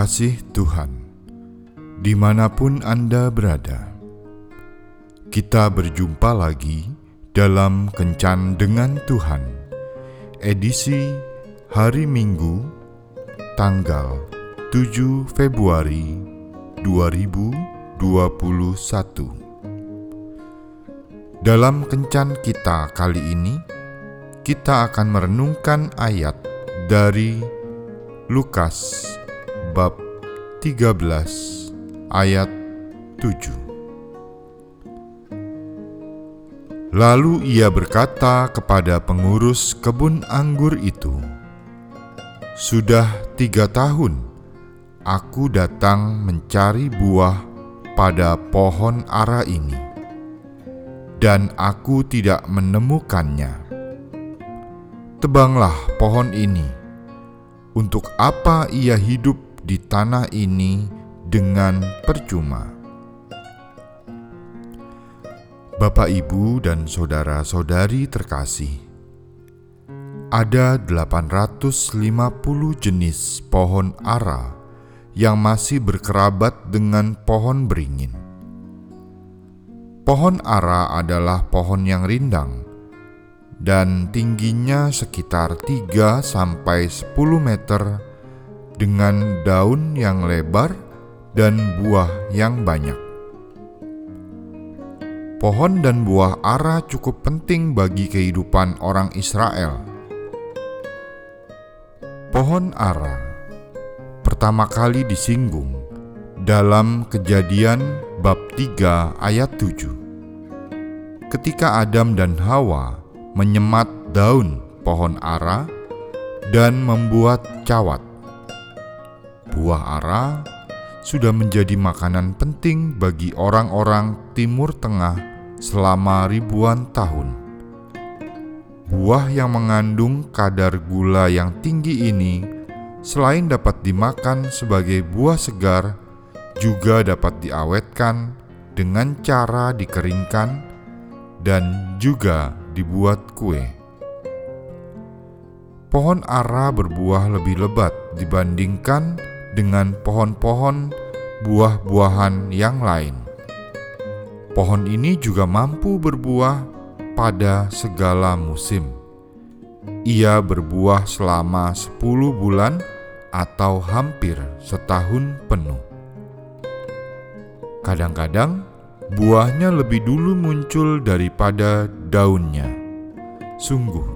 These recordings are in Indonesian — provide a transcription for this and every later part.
kasih Tuhan, di mana pun Anda berada, kita berjumpa lagi dalam Kencan dengan Tuhan, edisi hari Minggu, tanggal 7 Februari 2021. Dalam Kencan kita kali ini, kita akan merenungkan ayat dari Lukas bab 13 ayat 7. Lalu ia berkata kepada pengurus kebun anggur itu, "Sudah tiga tahun aku datang mencari buah pada pohon ara ini, dan aku tidak menemukannya. Tebanglah pohon ini." Untuk apa ia hidup di tanah ini dengan percuma? Bapak, Ibu, dan saudara-saudari terkasih, ada 850 jenis pohon ara yang masih berkerabat dengan pohon beringin. Pohon ara adalah pohon yang rindang dan tingginya sekitar 3 sampai 10 meter dengan daun yang lebar dan buah yang banyak. Pohon dan buah ara cukup penting bagi kehidupan orang Israel. Pohon ara pertama kali disinggung dalam Kejadian bab 3 ayat 7. Ketika Adam dan Hawa menyemat daun pohon ara dan membuat cawat. Buah ara sudah menjadi makanan penting bagi orang-orang Timur Tengah selama ribuan tahun. Buah yang mengandung kadar gula yang tinggi ini, selain dapat dimakan sebagai buah segar, juga dapat diawetkan dengan cara dikeringkan dan juga dibuat kue. Pohon ara berbuah lebih lebat dibandingkan dengan pohon-pohon buah-buahan yang lain. Pohon ini juga mampu berbuah pada segala musim. Ia berbuah selama 10 bulan atau hampir setahun penuh. Kadang-kadang buahnya lebih dulu muncul daripada daunnya. Sungguh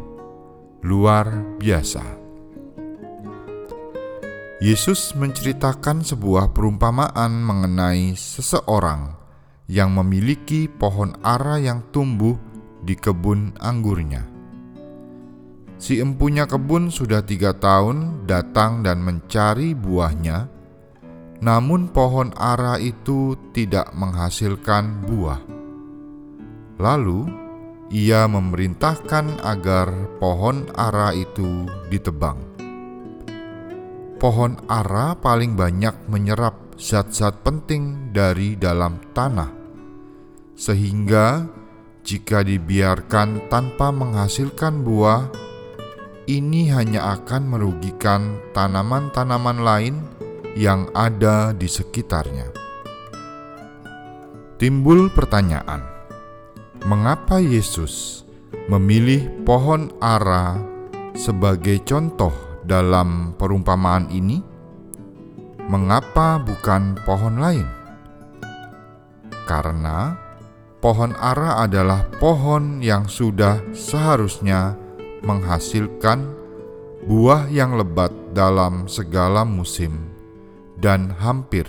luar biasa. Yesus menceritakan sebuah perumpamaan mengenai seseorang yang memiliki pohon ara yang tumbuh di kebun anggurnya. Si empunya kebun sudah tiga tahun datang dan mencari buahnya, namun pohon ara itu tidak menghasilkan buah. Lalu ia memerintahkan agar pohon ara itu ditebang. Pohon ara paling banyak menyerap zat-zat penting dari dalam tanah, sehingga jika dibiarkan tanpa menghasilkan buah, ini hanya akan merugikan tanaman-tanaman lain yang ada di sekitarnya. Timbul pertanyaan, mengapa Yesus memilih pohon ara sebagai contoh dalam perumpamaan ini? Mengapa bukan pohon lain? Karena pohon ara adalah pohon yang sudah seharusnya menghasilkan buah yang lebat dalam segala musim dan hampir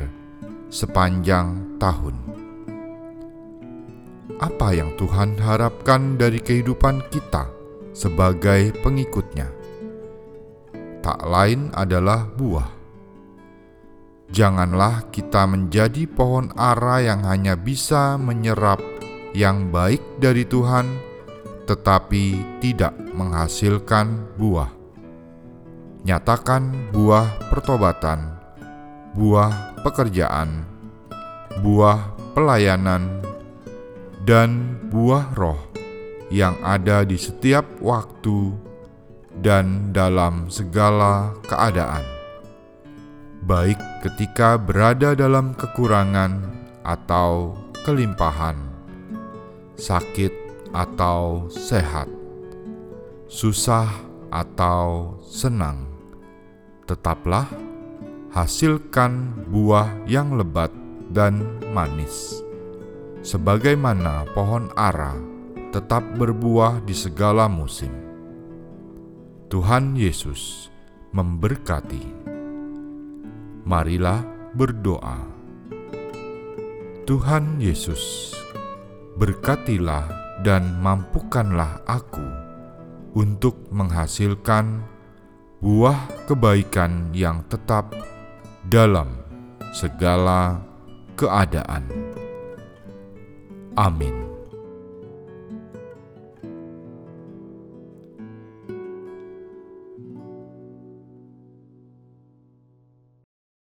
sepanjang tahun. Apa yang Tuhan harapkan dari kehidupan kita sebagai pengikutnya? Tak lain adalah buah. Janganlah kita menjadi pohon ara yang hanya bisa menyerap yang baik dari Tuhan, tetapi tidak menghasilkan buah. Nyatakan buah pertobatan buah pekerjaan, buah pelayanan, dan buah roh yang ada di setiap waktu dan dalam segala keadaan. baik ketika berada dalam kekurangan atau kelimpahan, sakit atau sehat, susah atau senang, tetaplah hasilkan buah yang lebat dan manis, sebagaimana pohon ara tetap berbuah di segala musim. Tuhan Yesus memberkati. Marilah berdoa. Tuhan Yesus, berkatilah dan mampukanlah aku untuk menghasilkan buah kebaikan yang tetap dalam segala keadaan. Amin.